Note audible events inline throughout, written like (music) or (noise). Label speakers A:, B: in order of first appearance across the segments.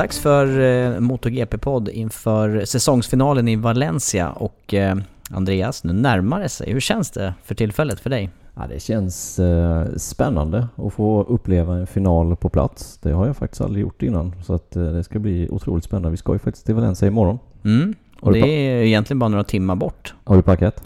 A: Dags för eh, MotoGP-podd inför säsongsfinalen i Valencia och eh, Andreas, nu närmar det sig. Hur känns det för tillfället för dig?
B: Ja, det känns eh, spännande att få uppleva en final på plats. Det har jag faktiskt aldrig gjort innan så att eh, det ska bli otroligt spännande. Vi ska ju faktiskt till Valencia imorgon.
A: Mm, och det är egentligen bara några timmar bort.
B: Har du packat?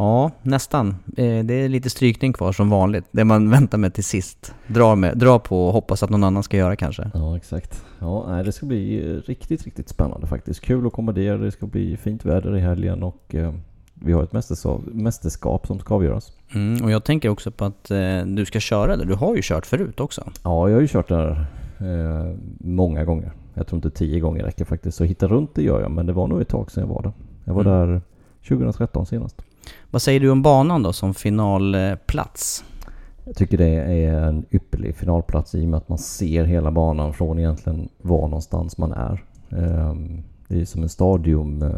A: Ja, nästan. Eh, det är lite strykning kvar som vanligt. Det man väntar med till sist. Drar, med, drar på och hoppas att någon annan ska göra kanske.
B: Ja, exakt. Ja, det ska bli riktigt, riktigt spännande faktiskt. Kul att komma där. Det ska bli fint väder i helgen och eh, vi har ett mästerskap, mästerskap som ska avgöras.
A: Mm, och jag tänker också på att eh, du ska köra där. Du har ju kört förut också.
B: Ja, jag har ju kört där eh, många gånger. Jag tror inte tio gånger räcker faktiskt. Så hitta runt det gör jag, men det var nog ett tag sedan jag var där. Jag var mm. där 2013 senast.
A: Vad säger du om banan då som finalplats?
B: Jag tycker det är en ypperlig finalplats i och med att man ser hela banan från egentligen var någonstans man är. Ehm, det är som en stadium, eh,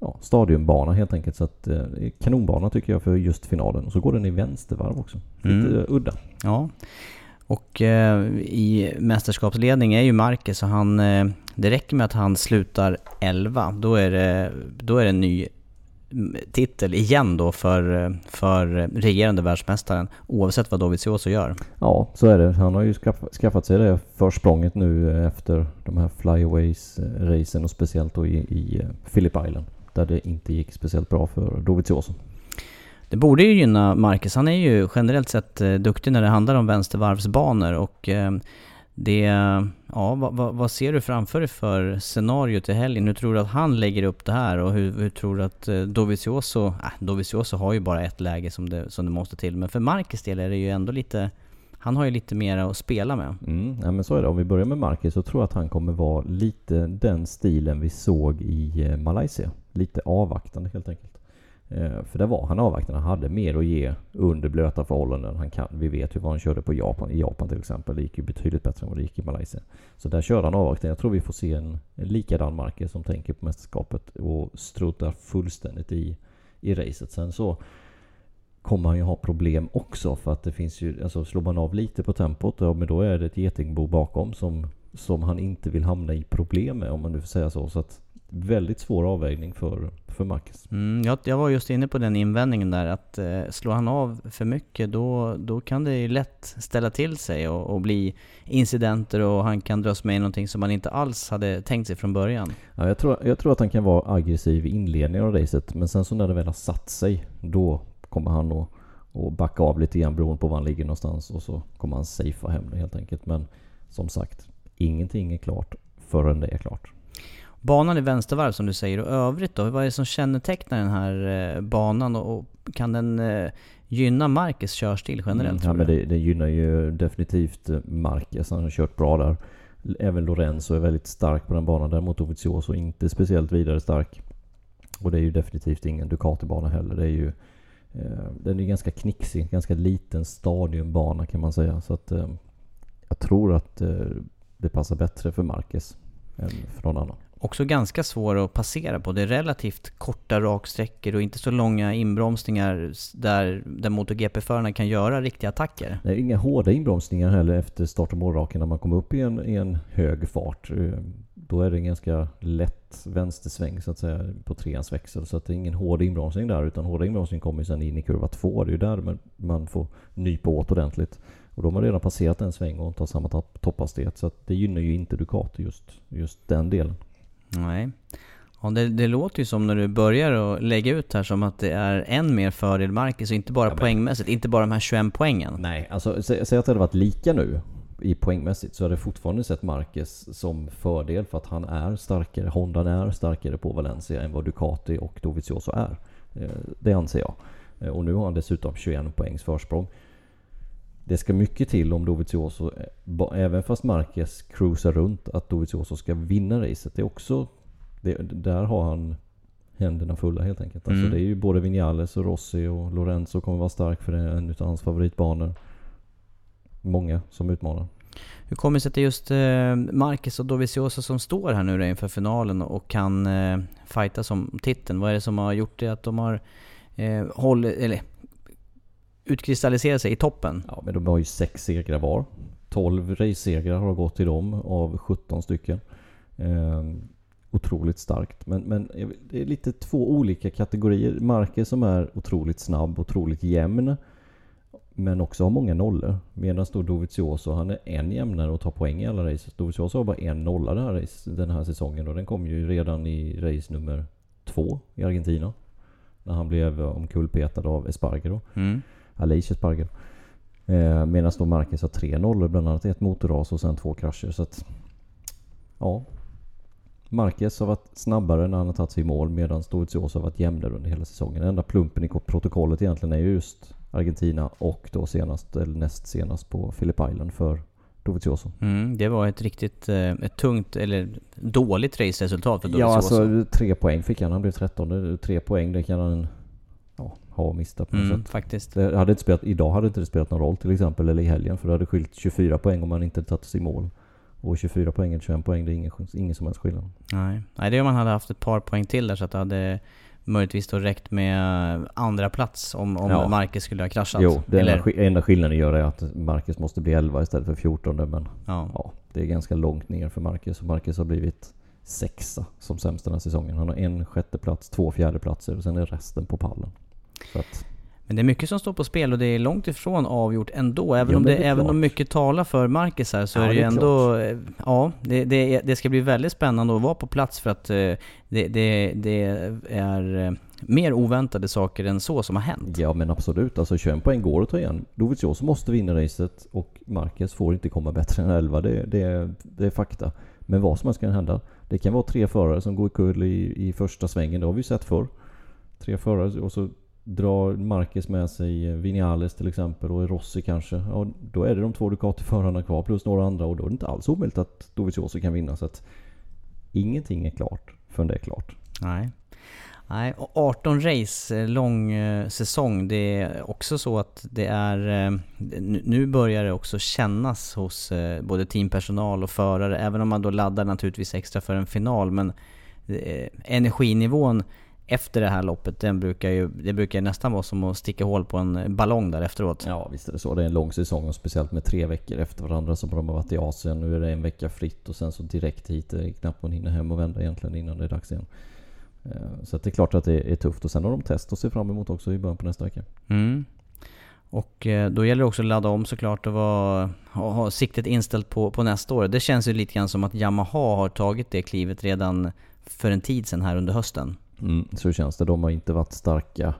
B: ja, stadiumbana helt enkelt. Så att, eh, kanonbana tycker jag för just finalen. Och så går den i vänstervarv också. Lite mm. udda.
A: Ja. Och eh, i mästerskapsledning är ju Marquez så han, eh, det räcker med att han slutar 11. Då är det, då är det en ny titel igen då för, för regerande världsmästaren oavsett vad Dovizioso gör.
B: Ja, så är det. Han har ju skaffat sig det försprånget nu efter de här flyaways-racen och speciellt då i, i eh, Phillip Island där det inte gick speciellt bra för Dovizioso.
A: Det borde ju gynna Marcus. Han är ju generellt sett eh, duktig när det handlar om vänstervarvsbanor och eh, det, ja, vad, vad, vad, ser du framför dig för scenario till helgen? Hur tror du att han lägger upp det här och hur, hur tror du att eh, Dovizioso, äh, Dovizioso har ju bara ett läge som det, som det måste till, men för Marcus del är det ju ändå lite han har ju lite mer att spela med.
B: Mm, ja, men så är det. Om vi börjar med Marcus så tror jag att han kommer vara lite den stilen vi såg i eh, Malaysia. Lite avvaktande helt enkelt. Eh, för det var han avvaktande. Han hade mer att ge under blöta förhållanden. Han kan, vi vet ju vad han körde på Japan. I Japan till exempel. Det gick ju betydligt bättre än vad det gick i Malaysia. Så där körde han avvaktande. Jag tror vi får se en, en likadan Marquez som tänker på mästerskapet och struntar fullständigt i, i racet. Sen så kommer han ju ha problem också för att det finns ju, alltså slår man av lite på tempot, ja men då är det ett getingbo bakom som, som han inte vill hamna i problem med om man nu får säga så. Så att väldigt svår avvägning för, för Marcus.
A: Mm, jag, jag var just inne på den invändningen där att eh, slår han av för mycket då, då kan det ju lätt ställa till sig och, och, bli incidenter och han kan dras med i någonting som man inte alls hade tänkt sig från början.
B: Ja, jag, tror, jag tror att han kan vara aggressiv i inledningen av racet men sen så när det väl har satt sig då kommer han att och backa av lite grann beroende på var han ligger någonstans och så kommer han safea hem det helt enkelt. Men som sagt, ingenting är klart förrän det är klart.
A: Banan i vänstervarv som du säger och övrigt då, vad är det som kännetecknar den här eh, banan och, kan den eh, gynna Marcus körstil generellt?
B: Mm, ja men det, det, gynnar ju definitivt eh, Marcus, han har kört bra där. Även Lorenzo är väldigt stark på den banan, däremot Ovizioso inte speciellt vidare stark. Och det är ju definitivt ingen Ducati-bana heller. Det är ju, eh, den är ganska knixig, ganska liten stadiumbana kan man säga. Så att eh, jag tror att eh, det passar bättre för Marquez än för någon annan.
A: Också ganska svår att passera på. Det är relativt korta raksträckor och inte så långa inbromsningar där, där MotoGP-förarna kan göra riktiga attacker.
B: Det är inga hårda inbromsningar heller efter start och målraken när man kommer upp i en, i en hög fart. Eh, då är det en ganska lätt vänstersväng så att säga på treans växel. Så att det är ingen hård inbromsning där utan hårda inbromsning kommer sen in i kurva två. Det är ju där man- man får nypa åt ordentligt. Och då har man redan passerat en sväng och inte har samma topphastighet. Så att det gynnar ju inte Ducati just, just den delen.
A: Nej. Ja, det, det låter ju som när du börjar att lägga ut här som att det är än mer fördel Marcus och inte bara
B: men-
A: poängmässigt, inte bara de här 21 poängen.
B: Nej, alltså sä, säg att det hade varit lika nu i poängmässigt så hade jag fortfarande sett Marquez som fördel för att han är starkare. Hondan är starkare på Valencia än vad Ducati och Dovizioso är. Eh, Det anser jag. Eh, Och nu har han dessutom 21 poängs försprång. Det ska mycket till om Dovizioso, eh, även fast Marquez cruisar runt, att Dovizioso ska vinna racet. Det är också, det, där har han händerna fulla helt enkelt. Alltså
A: Mm.
B: det är ju både Vinales och Rossi och Lorenzo kommer vara stark för det är en utav hans favoritbanor. Många som utmanar.
A: Hur kommer det sig att det är just eh, Marcus och Dovizioso som står här nu inför finalen och kan eh, fighta som titeln? Vad är det som har gjort det att de har eh, hållit, eller utkristalliserat sig i toppen?
B: Ja men de har ju sex segrar var. 12 race-segrar har gått till dem av 17 stycken. Ehm, otroligt starkt. Men, men det är lite två olika kategorier. Marquez som är otroligt snabb, otroligt jämn. Men också har många nollor. Medan då Dovizioso, han är en jämnare och tar poäng i alla race. Dovizioso har bara en nolla den här, race, den här säsongen och den kom ju redan i race nummer två i Argentina. När han blev omkullpetad av Espargaro.
A: Mm.
B: Aleix Espargaro. Eh, Medan då Marquez har tre nollor, bland annat ett motorras och sen två krascher. Så att, ja. Marquez har varit snabbare när han har tagit sig i mål medan Dovizioso har varit jämnare under hela säsongen. Den enda plumpen i protokollet egentligen är ju just Argentina och då senast, eller näst senast på Phillip Island för Dovizioso.
A: Mm, det var ett riktigt eh, ett tungt, eller dåligt raceresultat för
B: Ja,
A: Dovizioso.
B: alltså tre poäng fick han. Han blev 13. Tre poäng, det kan han ja, ha och mista på något
A: mm,
B: sätt.
A: faktiskt.
B: Det hade inte spelat, idag hade inte det spelat någon roll till exempel, eller i helgen. För det hade skilt 24 poäng om man inte tagit sig i mål. Och 24 poäng eller 21 poäng, det är ingen, ingen som helst skillnad.
A: Nej. Nej, det är om man hade haft ett par poäng till där så att det hade möjligtvis då räckt med andra plats om, om
B: Ja.
A: Marcus skulle ha kraschat.
B: Jo, det
A: Eller,
B: enda, sk- enda skillnaden gör är att Marcus måste bli 11 istället för 14. Men
A: ja.
B: ja, det är ganska långt ner för Marcus. Och Marcus har blivit sexa som sämst den här säsongen. Han har en sjätteplats, två fjärdeplatser och sen är resten på pallen.
A: Men det är mycket som står på spel och det är långt ifrån avgjort ändå. Även,
B: Ja,
A: om, det,
B: det
A: även
B: klart.
A: om mycket talar för Marcus här så
B: Ja,
A: är det
B: det är
A: ändå... eh, Ja, det, det, det ska bli väldigt spännande att vara på plats för att eh, det, det, det är eh, mer oväntade saker än så som har hänt.
B: ja men absolut, alltså 21 poäng går att ta igen. Dovizioso måste vinna racet och Marcus får inte komma bättre än 11. Det, det, det är fakta. Men vad som helst kan hända. Det kan vara tre förare som går kull i, i första svängen. Det har vi sett förr. Tre förare och så drar Marcus med sig Vinales till exempel och Rossi kanske. Ja, då är det de två Ducati-förarna kvar plus några andra och då är det inte alls omöjligt att Dovizioso kan vinna. Så att ingenting är klart förrän det är klart.
A: Nej. Nej, och 18 race, eh, lång eh, säsong. Det är också så att det är... Eh, nu- börjar det också kännas hos både teampersonal och förare, även om man då laddar naturligtvis extra för en final. Men energinivån efter det här loppet, den brukar ju, det brukar ju nästan vara som att sticka hål på en ballong där efteråt.
B: Ja visst är det så. Det är en lång säsong och speciellt med tre veckor efter varandra som de har varit i Asien. Nu är det en vecka fritt och sen så direkt hit. Det är knappt man hinner hem och vända egentligen innan det är dags igen. Eh, Så det är klart att det är tufft och sen har de test att se fram emot också i början på nästa vecka.
A: Mm. Och eh, då gäller det också att ladda om såklart och vara, ha, ha siktet inställt på, på nästa år. Det känns ju lite grann som att Yamaha har tagit det klivet redan för en tid sedan här under hösten.
B: Mm, så känns det. De har inte varit starka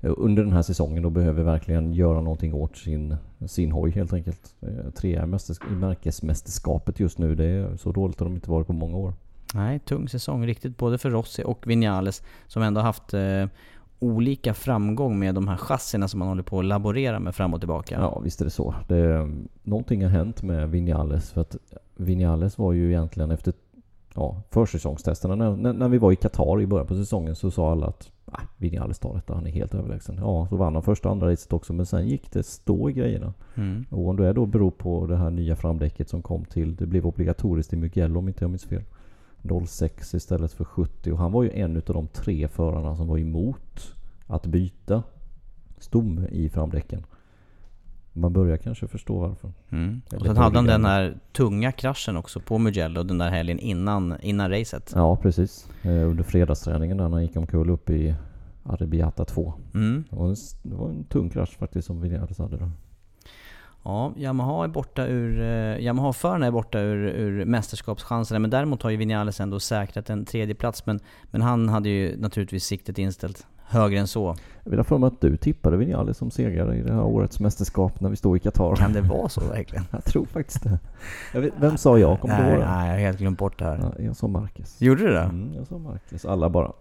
B: eh, under den här säsongen och behöver verkligen göra någonting åt sin, sin hoj helt enkelt. Eh, Trea i mästers- i märkesmästerskapet just nu. Det är så dåligt har de inte varit på många år.
A: Nej, tung säsong riktigt både för Rossi och Vinales som ändå haft eh, olika framgång med de här chassierna som man håller på att laborera med fram och tillbaka.
B: Ja, visst är det så. Det, någonting har hänt med Vinales. För att Vinales var ju egentligen efter ja, försäsongstesterna. När, när, när vi var i Qatar i början på säsongen så sa alla att nej, Vinales tar detta, han är helt överlägsen. Ja, så vann han första och andra racet också men sen gick det stå i grejerna.
A: Mm.
B: Och om det då beror på det här nya framdäcket som kom till, det blev obligatoriskt i Mugello om inte jag minns fel. 06 istället för 70 och han var ju en av de tre förarna som var emot att byta stomme i framdäcken. Man börjar kanske förstå varför.
A: Mm. Och sen hade han den här tunga kraschen också på Mugello den där helgen innan, innan racet.
B: Ja, precis. Eh, under fredagsträningen där när han gick omkull upp i Arbiata 2.
A: Mm.
B: Det var en, det var en tung krasch faktiskt som Vinales hade där.
A: Ja, Yamaha är borta ur... Eh, Yamaha-förarna är borta ur, ur mästerskapschanserna men däremot har ju Vinales ändå säkrat en tredje plats men, men han hade ju naturligtvis siktet inställt högre än så.
B: Jag vill ha för mig att du tippade Vinales som segrare i det här årets mästerskap när vi stod i Qatar.
A: Kan det vara så verkligen? (laughs)
B: Jag tror faktiskt det. Vet, vem sa jag? Kommer du
A: nej,
B: ihåg det?
A: nej, jag har helt glömt bort det här.
B: Ja, jag sa Marcus.
A: Gjorde du det?
B: Mm, jag sa Marcus. Alla bara...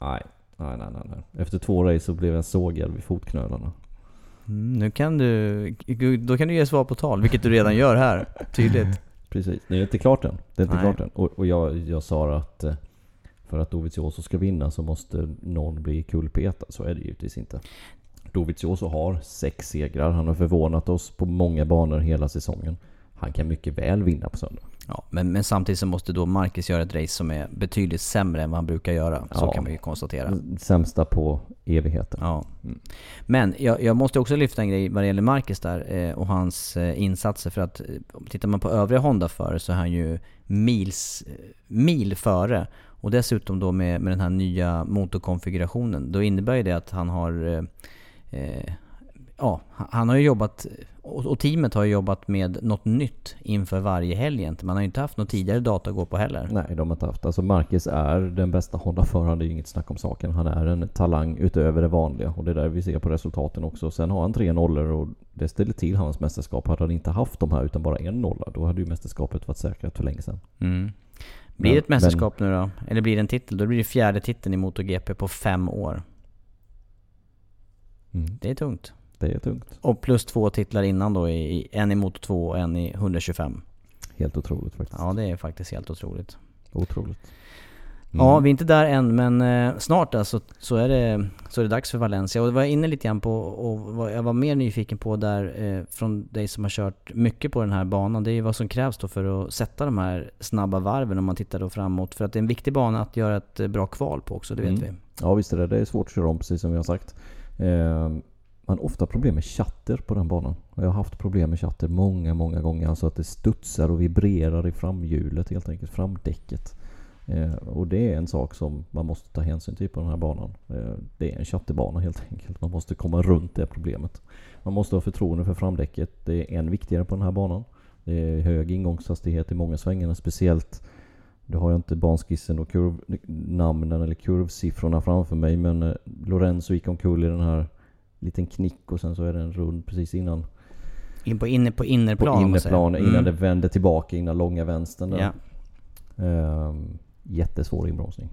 B: Nej, nej, nej, nej. nej. Efter två race så blev jag sågad vid fotknölarna.
A: Mm, nu kan du... Då kan du ge svar på tal, vilket du redan gör här. Tydligt. (laughs)
B: Precis. Det är inte klart än. Det är inte
A: Nej.
B: klart än. Och, och jag, jag sa att eh, för att Dovizioso ska vinna så måste någon bli kulpetad. Så är det givetvis inte. Dovizioso har sex segrar. Han har förvånat oss på många banor hela säsongen. Han kan mycket väl vinna på söndag.
A: Ja, men, men samtidigt så måste då Marcus göra ett race som är betydligt sämre än vad han brukar göra. Så
B: Ja.
A: kan vi ju konstatera.
B: Sämsta på evigheten.
A: Ja. Men jag, jag måste också lyfta en grej vad det gäller Marcus där eh, och hans eh, insatser. För att eh, tittar man på övriga Honda-förare så är han ju mils, mil före. Och dessutom då med, med den här nya motorkonfigurationen. Då innebär det att han har... Eh, eh, ja, han har ju jobbat... Och, och teamet har ju jobbat med något nytt inför varje helg egentligen. Man har ju inte haft något tidigare data att gå på heller.
B: Nej, de har inte haft. Alltså Marcus är den bästa Honda-föraren, det är ju inget snack om saken. Han är en talang utöver det vanliga och det är där vi ser på resultaten också. Sen har han tre nollor och det ställer till hans mästerskap. Hade han inte haft de här utan bara en nolla, då hade ju mästerskapet varit säkrat för länge sedan.
A: Mm. Blir
B: Men-
A: det ett mästerskap nu då? Eller blir det en titel? Då blir det fjärde titeln i MotoGP på fem år.
B: Mm.
A: Det är tungt.
B: Det är tungt.
A: Och plus två titlar innan då, i, en i Moto 2 och en i 125.
B: Helt otroligt faktiskt.
A: Ja, det är faktiskt helt otroligt.
B: Otroligt.
A: Ja, vi är inte där än, men eh, snart alltså, så, är det, så är det dags för Valencia. Och det var jag inne lite grann på, och vad jag var mer nyfiken på där, eh, från dig som har kört mycket på den här banan, det är ju vad som krävs då för att sätta de här snabba varven om man tittar då framåt. För att det är en viktig bana att göra ett eh, bra kval på också, det vet
B: Mm.
A: vi.
B: Ja visst är det. Det är svårt att köra om precis som vi har sagt. Eh, man har ofta problem med chatter på den banan. Jag har haft problem med chatter många, många gånger. Alltså att det studsar och vibrerar i framhjulet helt enkelt. Framdäcket. Eh, och det är en sak som man måste ta hänsyn till på den här banan. Eh, det är en chatterbana helt enkelt. Man måste komma runt det problemet. Man måste ha förtroende för framdäcket. Det är än viktigare på den här banan. Det är hög ingångshastighet i många svängarna. Speciellt nu har jag inte banskissen och kurvnamnen eller kurvsiffrorna framför mig men eh, Lorenzo gick omkull i den här liten knick och sen så är det en rund precis innan
A: In på, inne, på innerplan
B: på innerplan innan
A: Mm.
B: det vänder tillbaka innan långa vänstern där.
A: Ja.
B: Ehm, jättesvår inbromsning.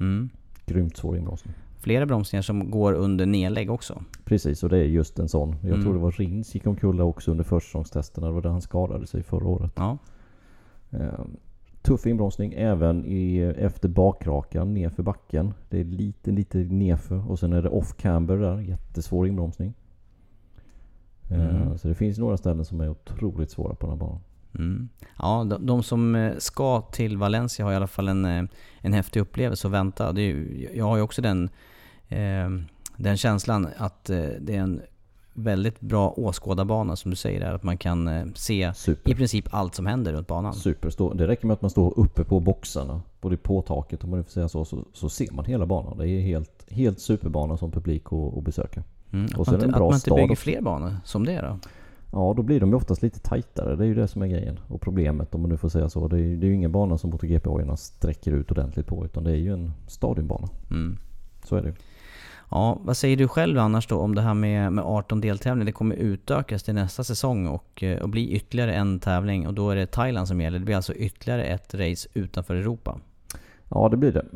A: Mm.
B: Grymt svår inbromsning.
A: Flera bromsningar som går under nedlägg också.
B: Precis, och det är just en sån. Jag
A: Mm.
B: tror det var Rins gick omkull också under försäsongstesterna. Det var där han skadade sig förra året.
A: Ja.
B: Ehm, tuff inbromsning även i, efter bakrakan nerför backen. Det är lite, lite nerför och sen är det off camber där. Jättesvår inbromsning. Ehm,
A: Mm.
B: Så det finns några ställen som är otroligt svåra på den här banan.
A: Mm. Ja, de, de som eh, ska till Valencia har i alla fall en, eh, en häftig upplevelse att vänta. Det är, jag har ju också den, eh, den känslan att eh, det är en väldigt bra åskådarbana som du säger där. Att man kan se
B: Super.
A: i princip allt som händer runt banan.
B: Superstor. Det räcker med att man står uppe på boxarna, både på taket om man får säga så, så, så ser man hela banan. Det är helt, helt superbana som publik att, att besöka.
A: Mm.
B: Och
A: Att
B: så är
A: man,
B: det en
A: inte- att
B: bra
A: man inte bygger fler banor som det då.
B: Ja, då blir de ju oftast lite tajtare. Det är ju det som är grejen. Och problemet om man nu får säga så. Det är, det är ju ingen bana som MotoGP-hojarna sträcker ut ordentligt på. Utan det är ju en stadionbana.
A: Mm.
B: Så är det ju.
A: Ja, vad säger du själv annars då om det här med, med 18 deltävlingar? Det kommer utökas till nästa säsong och, eh, och bli ytterligare en tävling och då är det Thailand som gäller. Det blir alltså ytterligare ett race utanför Europa.
B: Ja, det blir det.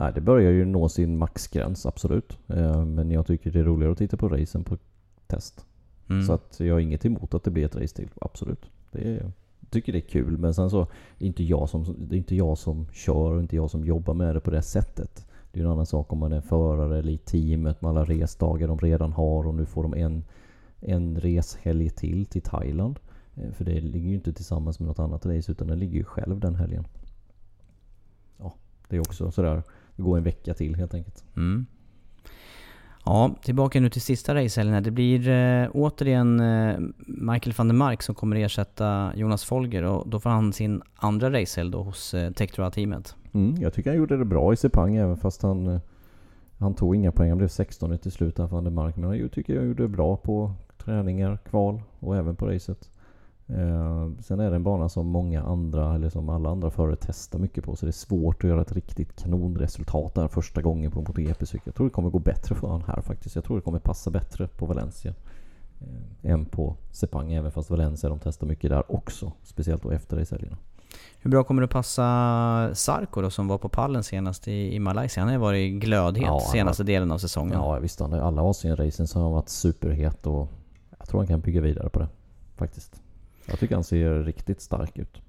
B: Eh, det börjar ju nå sin maxgräns, absolut. Eh, men jag tycker det är roligare att titta på racen på test.
A: Mm.
B: Så att jag har inget emot att det blir ett race till. Absolut. Det, är, tycker det är kul. Men sen så, är inte jag som, det är inte jag som kör och inte jag som jobbar med det på det sättet. Det är en annan sak om man är förare eller i teamet med alla resdagar de redan har och nu får de en, en reshelg till till Thailand. Eh, för det ligger ju inte tillsammans med något annat race utan den ligger ju själv den helgen. Ja, det är också sådär. Det går en vecka till helt enkelt.
A: Mm. Ja, tillbaka nu till sista racehelgen Det blir eh, återigen eh, Michael van der Mark som kommer ersätta Jonas Folger och då får han sin andra racehelg då hos eh, Tektora-teamet.
B: Mm, jag tycker han gjorde det bra i Sepang även fast han, eh, han tog inga poäng. Han blev 16 till slut van der Mark. Men jag tycker jag gjorde det bra på träningar, kval och även på racet. Eh, sen är det en bana som många andra, eller som alla andra förare testar mycket på. Så det är svårt att göra ett riktigt kanonresultat där första gången på en MotoGP-cykel. Jag tror det kommer gå bättre för honom här faktiskt. Jag tror det kommer passa bättre på Valencia. Eh, än på Sepang, även fast Valencia de testar mycket där också. Speciellt då efter racehelgerna.
A: Hur bra kommer det passa Sarko då som var på pallen senast i, i Malaysia? Han har ju varit glödhet ja, senaste har, delen av säsongen.
B: Ja visst, han har alla Asien-racen så har han varit superhet och jag tror han kan bygga vidare på det. Faktiskt. Jag tycker han ser riktigt stark ut.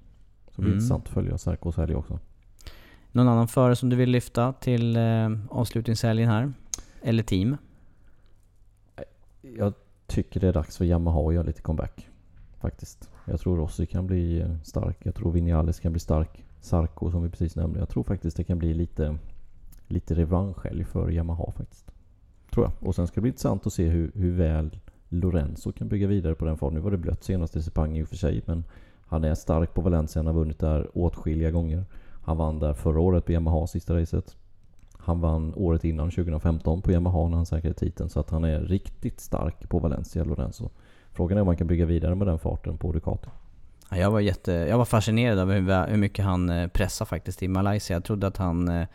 B: Så det blir mm. intressant att följa Sarkos helg också.
A: Någon annan förare som du vill lyfta till eh, avslutningshelgen här? Eller team?
B: Jag tycker det är dags för Yamaha att göra lite comeback. Faktiskt. Jag tror Rossi kan bli eh, stark. Jag tror Vinales kan bli stark. Sarko som vi precis nämnde. Jag tror faktiskt det kan bli lite, lite revanschhelg för Yamaha faktiskt. Tror jag. Och sen ska det bli intressant att se hur, hur väl Lorenzo kan bygga vidare på den formen. Nu var det blött senast i Sepang i och för sig, men han är stark på Valencia. Han har vunnit där åtskilliga gånger. Han vann där förra året på Yamaha sista racet. Han vann året innan, 2015, på Yamaha när han säkrade titeln. Så att han är riktigt stark på Valencia, Lorenzo. Frågan är om man kan bygga vidare med den farten på Ducati.
A: Jag var, jätte, jag var fascinerad över hur mycket han eh, pressade faktiskt i Malaysia. Jag trodde att han Eh,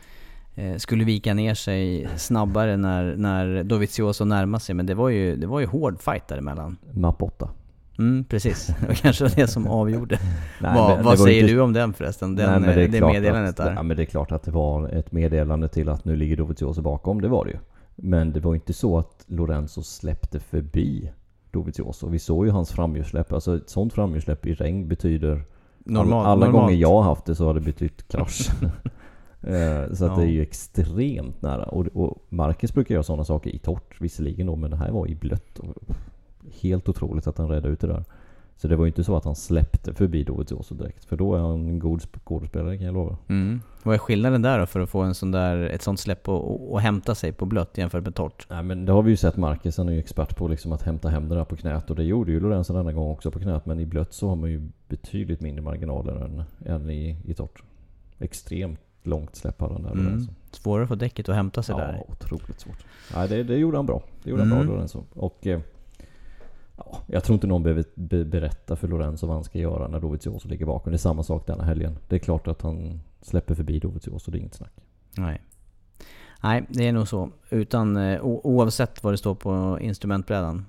A: skulle vika ner sig snabbare när, när Dovizioso närmade sig. Men det var ju, det var ju hård fight däremellan.
B: Mapp 8.
A: Mm, precis. (laughs) Det var kanske det som avgjorde. Nej, (laughs) vad, vad säger inte... du om den förresten? Den, Nej, det, det meddelandet
B: att, där? Ja, men det är klart att det var ett meddelande till att nu ligger Dovizioso bakom. Det var det ju. Men det var inte så att Lorenzo släppte förbi Dovizioso. Vi såg ju hans framhjulssläpp. Alltså ett sånt framhjulssläpp i regn betyder... Normal, alla normalt. gånger jag har haft det så har det betytt krasch. (laughs) Eh, så att det är ju extremt nära. Och, och Marcus brukar göra sådana saker i torrt visserligen då, men det här var i blött. Helt otroligt att han räddade ut det där. Så det var ju inte så att han släppte förbi Dovizioso direkt. För då är han en god skådespelare kan jag lova.
A: Mm. Vad är skillnaden där då för att få en sån där, ett sånt släpp och, och, och hämta sig på blött jämfört med torrt?
B: Nej men det har vi ju sett. Marcus han är ju expert på liksom att hämta hem det där på knät. Och det gjorde ju Lorenzo denna gång också på knät. Men i blött så har man ju betydligt mindre marginaler än, än i, i torrt. Extremt långt släpp hade han där mm. Lorenzo.
A: Svårare för däcket att hämta sig
B: ja,
A: där.
B: Ja, otroligt svårt. Nej, det, det gjorde han bra. Det gjorde mm. han bra mm. Lorenzo. Och eh, ja, jag tror inte någon behöver be berätta för Lorenzo vad han ska göra när Dovizioso ligger bakom. Det är samma sak denna helgen. Det är klart att han släpper förbi Dovizioso, det är inget snack.
A: Nej. Nej, det är nog så. Utan eh, oavsett vad det står på instrumentbrädan.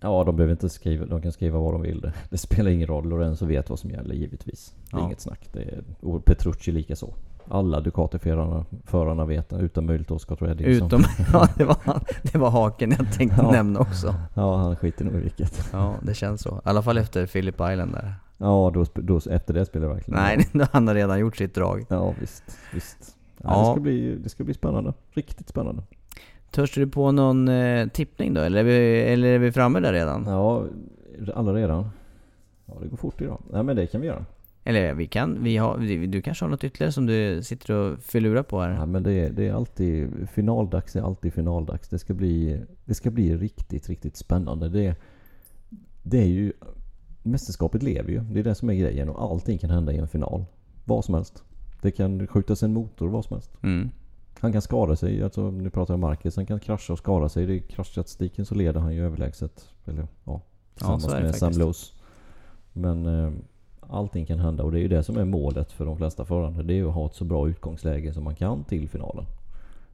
B: Ja, de behöver inte skriva. De kan skriva vad de vill. Det, det spelar ingen roll. Lorenzo vet vad som gäller givetvis. Det är ja. inget snack. Det är, och Petrucci lika så alla Ducati-förarna vet utan möjligt Oscar Redding.
A: Utom, (laughs) ja det var, det var haken jag tänkte ja. nämna också.
B: Ja, han skiter nog i vilket.
A: Ja, det känns så. I alla fall efter Philip Island där.
B: Ja, då, då, efter det spelar det verkligen
A: Nej, (laughs) han har redan gjort sitt drag.
B: Ja, visst. visst. Ja, ja. Det, ska bli, det ska bli spännande. Riktigt spännande.
A: Törs du på någon eh, tippning då? Eller är, vi, eller är vi framme där redan?
B: Ja, alla redan. Ja, det går fort idag. Nej men det kan vi göra.
A: Eller vi kan, vi har, du kanske har något ytterligare som du sitter och filurar på här?
B: Ja men det är, det är alltid, finaldags är alltid finaldags. Det ska bli, det ska bli riktigt, riktigt spännande. Det, det är ju, mästerskapet lever ju. Det är det som är grejen och allting kan hända i en final. Vad som helst. Det kan skjutas en motor, vad som helst.
A: Mm.
B: Han kan skada sig, alltså nu pratar jag om Marcus. Han kan krascha och skada sig. I kraschstatistiken så leder han ju överlägset. Eller ja, tillsammans ja, med Sam Lowe's. Men eh, allting kan hända och det är ju det som är målet för de flesta förare. Det är ju att ha ett så bra utgångsläge som man kan till finalen.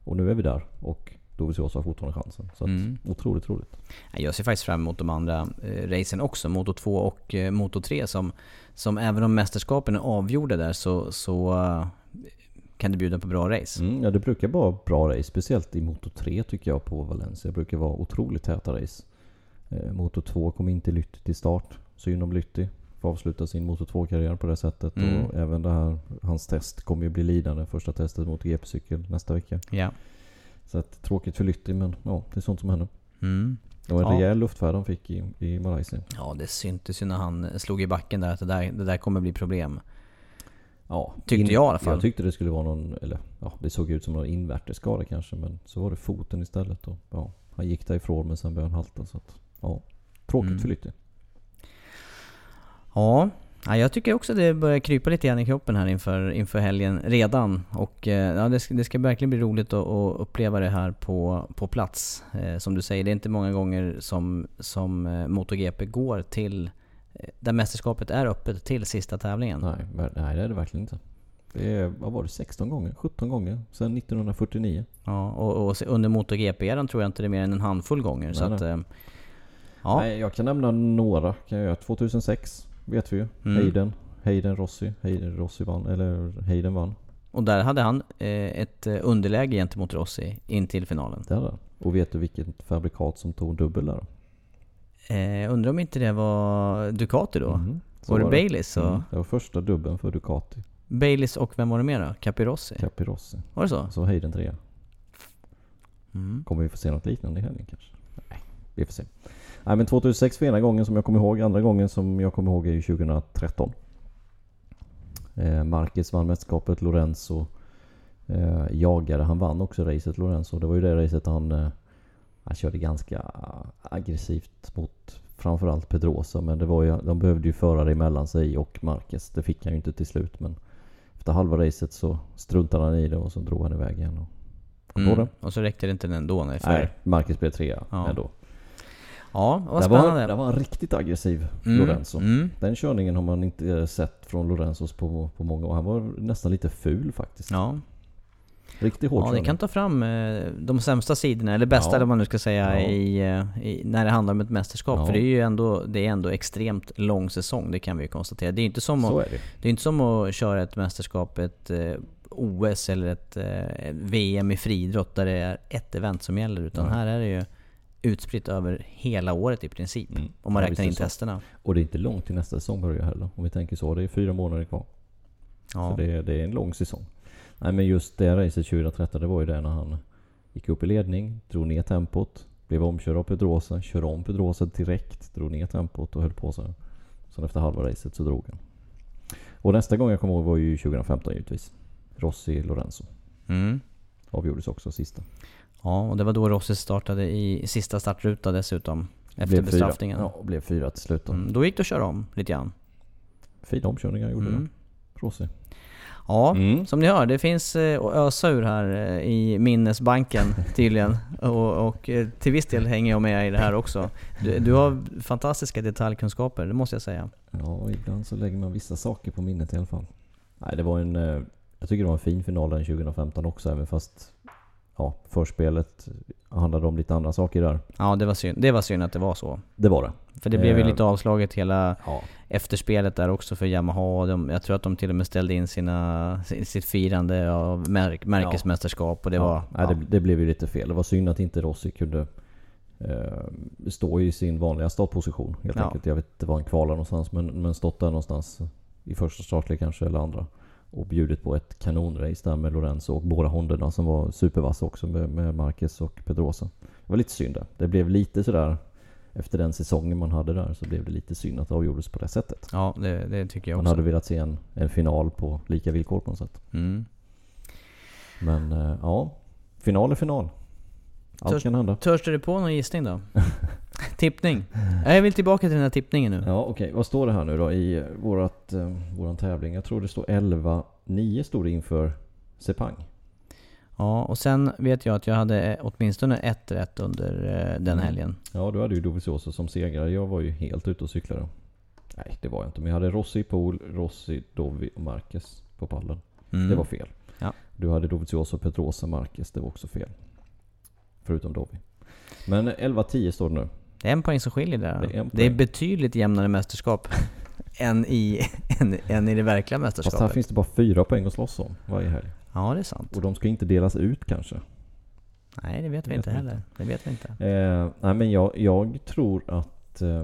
B: Och nu är vi där och Dovizioso har fortfarande chansen. Så mm. otroligt roligt.
A: Jag ser faktiskt fram emot de andra eh, racen också. Moto 2 och eh, Moto 3 som, som även om mästerskapen är avgjorda där så, så uh, kan det bjuda på bra race.
B: Mm, ja det brukar vara bra race. Speciellt i Moto 3 tycker jag på Valencia. Det brukar vara otroligt täta race. Eh, Moto 2 kom inte Lytti till start. Synd om Lytti. Få avsluta sin Moto 2-karriär på det sättet.
A: Mm.
B: Och även det här, hans test kommer ju bli lidande. Första testet mot GP-cykel nästa vecka.
A: Ja.
B: Så att, tråkigt för Lytti men ja, det är sånt som händer.
A: Mm.
B: Det var en
A: Ja.
B: rejäl luftfärd han fick i, i Malaysia.
A: Ja, det syntes ju när han slog i backen där att det där, det där kommer bli problem.
B: Ja,
A: Tyckte jag i alla fall.
B: Jag tyckte det skulle vara någon, eller ja, det såg ut som någon invärtesskada kanske. Men så var det foten istället. Och, ja, han gick därifrån men sen började han halta. Så att, ja, tråkigt
A: Mm.
B: för Lytti.
A: Ja, ja, jag tycker också det börjar krypa lite grann i kroppen här inför, inför helgen redan. Och eh, ja, det, ska, det ska verkligen bli roligt att, att uppleva det här på, på plats. Eh, som du säger, det är inte många gånger som, som eh, MotoGP går till där mästerskapet är öppet till sista tävlingen.
B: Nej, nej, det är det verkligen inte. Det är, vad var det, 16 gånger? 17 gånger? Sedan 1949.
A: Ja, och, och under MotoGP-eran tror jag inte det är mer än en handfull gånger. så
B: Nej,
A: att, ja,
B: Nej, jag kan nämna några. Kan jag göra. 2006 vet vi ju.
A: Mm.
B: Hayden. Hayden Rossi. Hayden Rossi vann. Eller Hayden vann.
A: och där hade han eh, ett eh, underläge gentemot Rossi in till finalen.
B: Det hade han. Och vet du vilket fabrikat som tog dubbel där?
A: Eh, undrar om inte det var Ducati då?
B: Så
A: var det Baileys? Och,
B: Mm, det var första dubben för Ducati.
A: Baileys och vem var det mer då? Capirossi?
B: Capirossi.
A: Var det så?
B: Så Hayden trea.
A: Mm.
B: Kommer vi få se något liknande i helgen kanske? Nej, vi får se. Nej men 2006 var ena gången som jag kommer ihåg. Andra gången som jag kommer ihåg är ju 2013. Eh, Marquez vann mästerskapet. Lorenzo eh, jagade. Han vann också racet Lorenzo. Det var ju det racet han, eh, han körde ganska aggressivt mot framförallt Pedrosa. Men det var ju, de behövde ju förare emellan sig och Marquez. Det fick han ju inte till slut. Men efter halva racet så struntade han i det och så drog han iväg igen. Och,
A: Mm. Och så räckte det inte ändå. Nej, för,
B: Nej, Marcus blev trea
A: Ja.
B: ändå.
A: Ja, vad
B: Där var,
A: spännande.
B: där var han riktigt aggressiv,
A: Mm,
B: Lorenzo.
A: Mm.
B: Den körningen har man inte sett från Lorenzos på, på många år. Han var nästan lite ful faktiskt.
A: Ja.
B: Riktigt hård
A: ja, det
B: körning.
A: kan ta fram eh, de sämsta sidorna, eller bästa
B: Ja.
A: eller vad man nu ska säga,
B: Ja.
A: i, eh, i, när det handlar om ett mästerskap.
B: Ja.
A: För det är ju ändå, det är ändå extremt lång säsong, det kan vi ju konstatera. Det är inte som,
B: Så
A: att,
B: är det.
A: det är inte som att köra ett mästerskap, ett eh, OS eller ett eh, VM i friidrott där det är ett event som gäller. Utan här är det ju utspritt över hela året i princip.
B: Mm.
A: Om man
B: Ja,
A: räknar in testerna.
B: Och det är inte långt till nästa säsong börjar heller. Om vi tänker så. Det är fyra månader kvar.
A: Ja.
B: Så det, är- det är en lång säsong. Nej men just det racet 2013 det var ju det när han gick upp i ledning, drog ner tempot, blev omkörd av Pedrosa, körde om Pedrosa direkt, drog ner tempot och höll på så. Sen efter halva racet så drog han. Och nästa gång jag kommer ihåg var ju 2015 givetvis. Rossi Lorenzo.
A: Mm.
B: Avgjordes också sista.
A: Ja, och det var då Rossi startade i sista startruta dessutom. Efter
B: Blev fyra.
A: bestraffningen.
B: Ja, och blev fyra till slut då.
A: Mm, då gick det att köra om lite grann.
B: Fina omkörningar gjorde
A: Mm.
B: det. Rossi.
A: Ja,
B: Mm.
A: som ni hör, det finns eh, att ösa ur här eh, i minnesbanken (laughs) tydligen. Och, och eh, till viss del hänger jag med i det här också. Du, du har fantastiska detaljkunskaper, det måste jag säga.
B: Ja, ibland så lägger man vissa saker på minnet i alla fall. Nej, det var en... Jag tycker det var en fin final den 2015 också, även fast... Ja, förspelet handlade om lite andra saker där.
A: Ja, det var synd, det var synd att det var så.
B: Det var det.
A: För det blev ju
B: Eh.
A: lite avslaget hela
B: Ja.
A: efterspelet där också för Yamaha. De, jag tror att de till och med ställde in sina, sitt firande av märk, märkesmästerskap och det
B: ja.
A: var...
B: Nej, det, det blev ju lite fel. Det var synd att inte Rossi kunde eh, stå i sin vanliga startposition helt
A: Ja.
B: enkelt. Jag vet inte var han kvalade någonstans, men, men stått där någonstans i första startlek kanske, eller andra. Och bjudit på ett kanonrace där med Lorenzo och båda Hondorna som var supervassa också med, med Marquez och Pedrosa. Det var lite synd där. Det blev lite sådär efter den säsongen man hade där så blev det lite synd att det avgjordes på det sättet.
A: Ja, det, det tycker jag
B: Man
A: också.
B: hade velat se en, en final på lika villkor på något sätt.
A: Mm.
B: Men eh, ja, final är final. Allt
A: Törs-
B: kan hända.
A: Törs du på någon gissning då? (laughs) Tippning? Ja, Jag vill tillbaka till den här tippningen nu.
B: Ja okej, vad står det här nu då i eh, vårat, eh, våran tävling? Jag tror det står 11-9 stod det inför Sepang.
A: Ja, och sen vet jag att jag hade eh, åtminstone ett rätt under eh, den
B: Mm.
A: helgen.
B: Ja, du hade ju Dovizioso som segrare. Jag var ju helt ute och cyklade. Nej, det var jag inte. Men jag hade Rossi i pool, Rossi, Dovi och Marquez på pallen.
A: Mm.
B: Det var fel.
A: Ja.
B: Du hade Dovizioso, Petrosa, Marquez. Det var också fel. Förutom Dovi. Men 11-10 står det nu.
A: Det är en poäng som skiljer där.
B: Det är
A: Det är betydligt jämnare mästerskap (laughs) än, i, än, än i det verkliga
B: Fast här
A: mästerskapet.
B: finns det bara fyra poäng att slåss om varje helg.
A: Ja, det är sant.
B: Och de ska inte delas ut kanske.
A: Nej, det vet vi inte heller. Det vet vi inte.
B: Eh, nej men jag, jag tror att... Eh,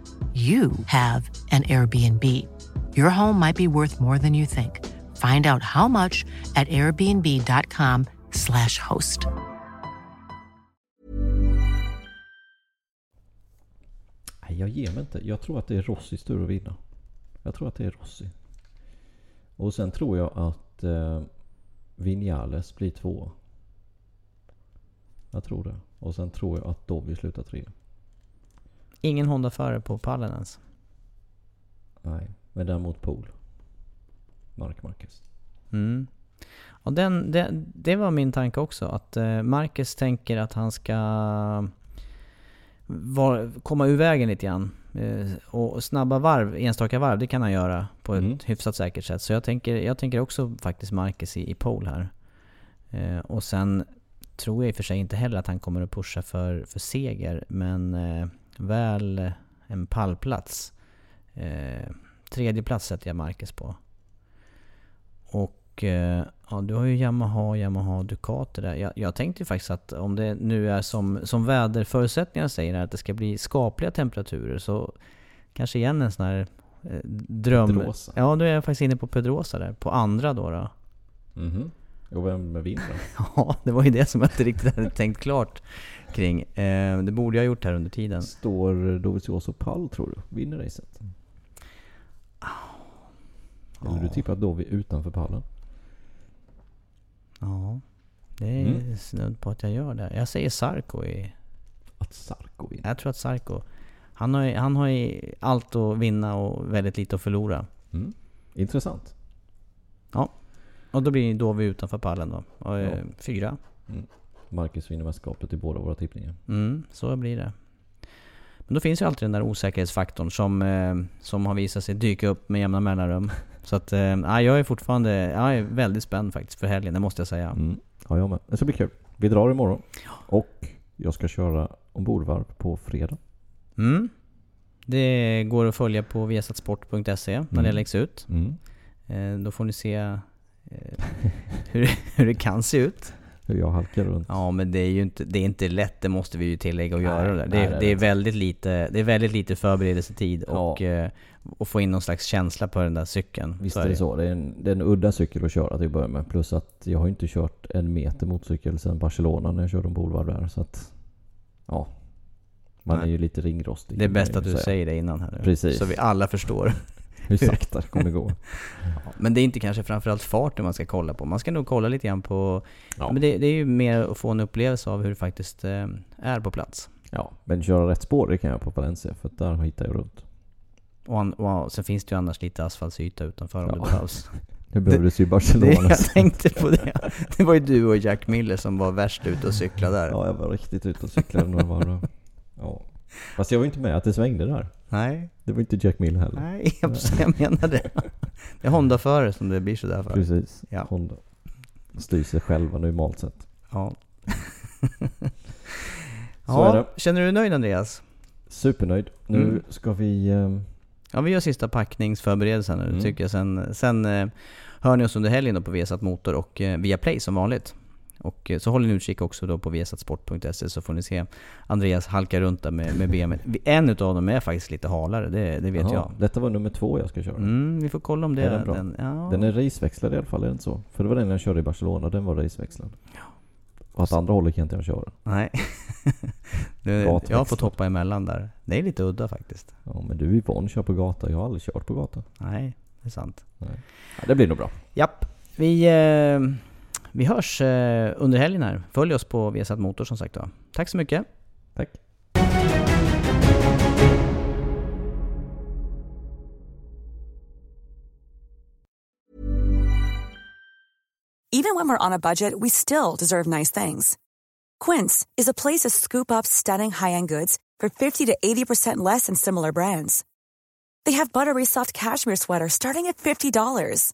C: you have an Airbnb. Your home might be worth more than you think. Find out how much at airbnb.com/slash host.
B: Nej, jag ger mig inte. Jag tror att det är Rossis tur att vinna. Jag tror att det är Rossi. Och sen tror jag att eh, Vinales blir två. Jag tror det. Och sen tror jag att Dovi slutar trea.
A: Ingen Honda-förare på pallen ens.
B: Nej, men däremot Pool. Mark Marquez.
A: Mm. Och den, det, det var min tanke också. Att eh, Marcus tänker att han ska var, komma ur vägen lite grann. Eh, och snabba varv, enstaka varv, det kan han göra på ett
B: Mm.
A: hyfsat säkert sätt. Så jag tänker, jag tänker också faktiskt Marcus i, i pole här. Eh, och sen tror jag i och för sig inte heller att han kommer att pusha för, för seger. Men eh, väl en pallplats. Eh, tredje plats sätter jag Marcus på. Och eh, ja, du har ju Yamaha, Yamaha, Ducati där. Jag, jag tänkte ju faktiskt att om det nu är som, som väderförutsättningarna säger att det ska bli skapliga temperaturer så kanske igen en sån här eh, dröm...
B: Pedrosa.
A: Ja, då är jag faktiskt inne på Pedrosa där. På andra då. då.
B: Mhm. Och vem vinner? (laughs)
A: Ja, det var ju det som jag inte riktigt hade tänkt klart kring. Eh, det borde jag ha gjort här under tiden.
B: Står Dovizioso pall tror du? Vinner racet? Eller du tippar Dovi utanför pallen?
A: Ja, det är
B: Mm.
A: snudd på att jag gör det. Jag säger Sarko i...
B: Att Sarko vinner?
A: Jag tror att Sarko... Han har, han har ju allt att vinna och väldigt lite att förlora.
B: Mm. Intressant.
A: Och då blir då vi utanför pallen då. Och, eh,
B: Ja.
A: Fyra.
B: Marcus vinner mästerskapet i båda våra tippningar.
A: Mm, så blir det. Men då finns ju alltid den där osäkerhetsfaktorn som, eh, som har visat sig dyka upp med jämna mellanrum. (laughs) Så att, eh, ja, jag är fortfarande jag är väldigt spänd faktiskt för helgen, det måste jag säga.
B: Mm. Ja, jag med. Det ska bli kul. Vi drar imorgon. Och jag ska köra ombordvarv på fredag.
A: Mm. Det går att följa på viasatsport.se när det
B: Mm.
A: läggs ut.
B: Mm.
A: Eh, då får ni se eh, hur, (laughs) hur det kan se ut.
B: Hur jag halkar runt.
A: Ja men det är ju inte, det är inte lätt, det måste vi ju tillägga och
B: Nej,
A: göra. Det,
B: nej,
A: det,
B: det
A: är, det, väldigt lite, det är väldigt lite förberedelsetid
B: Ja.
A: och, eh, och få in någon slags känsla på den där cykeln.
B: Visst är det så. Det är, en, det är en udda cykel att köra till att börja med. Plus att jag har inte kört en meter motorcykel sedan Barcelona när jag körde ombordvarv där. Så att... Ja. Man
A: Nej.
B: är ju lite ringrostig.
A: Det är bäst att du säger det innan här nu.
B: Precis.
A: Så vi alla förstår.
B: Hur sakta det kommer gå. (laughs)
A: Men det är inte kanske framförallt farten man ska kolla på. Man ska nog kolla lite grann på...
B: Ja.
A: Men det, det är ju mer att få en upplevelse av hur det faktiskt eh, är på plats.
B: Ja, men köra rätt spår det kan jag på Valencia för att där hittar jag runt.
A: Och, an, och sen finns det ju annars lite asfaltsyta utanför om
B: Ja.
A: det behövs. (laughs)
B: Nu behöver du se
A: Det,
B: Barcelona. (laughs)
A: jag tänkte på det. Det var ju du och Jack Miller som var värst ute och cyklade där.
B: Ja, jag var riktigt ute och cyklade några varv. Ja. Fast jag var inte med att det svängde där.
A: Nej,
B: Det var inte Jack Mill heller.
A: nej, jag, jag menar det. Det är Honda-förare som det blir sådär för.
B: Precis.
A: Ja.
B: Honda. Styr sig själva normalt sett.
A: Ja. (laughs)
B: Så är det.
A: Känner du dig nöjd Andreas?
B: Supernöjd. Nu
A: Mm.
B: ska vi... Eh,
A: Ja, vi gör sista packningsförberedelsen nu
B: Mm.
A: tycker jag. Sen, sen eh, hör ni oss under helgen på Viasat Motor och eh, via Play som vanligt. Och eh, så håller ni utkik också då på viasatsport.se så får ni se Andreas halka runt där med, med BMW. En utav dem är faktiskt lite halare, det, det vet
B: jaha,
A: jag.
B: Detta var nummer två jag ska köra.
A: Mm, vi får kolla om det
B: Är den bra?
A: ja.
B: Den är raceväxlad i alla fall, är det inte så? För det var den jag körde i Barcelona, den var raceväxlad. Och åt andra hållet kan inte jag köra.
A: Nej. (laughs) det, jag har fått hoppa emellan där. Det är lite udda faktiskt.
B: Ja men du är van att köra på gata, jag har aldrig kört på gata.
A: Nej, det är sant.
B: Ja, det blir nog bra.
A: Japp. Vi, eh, vi hörs eh, under helgen här. Följ oss på Viasat Motor som sagt då. Tack så mycket.
B: Tack.
D: Even when we're on a budget, we still deserve nice things. Quince is a place to scoop up stunning high-end goods for 50 to 80% less than similar brands. They have buttery soft cashmere sweaters starting at $50,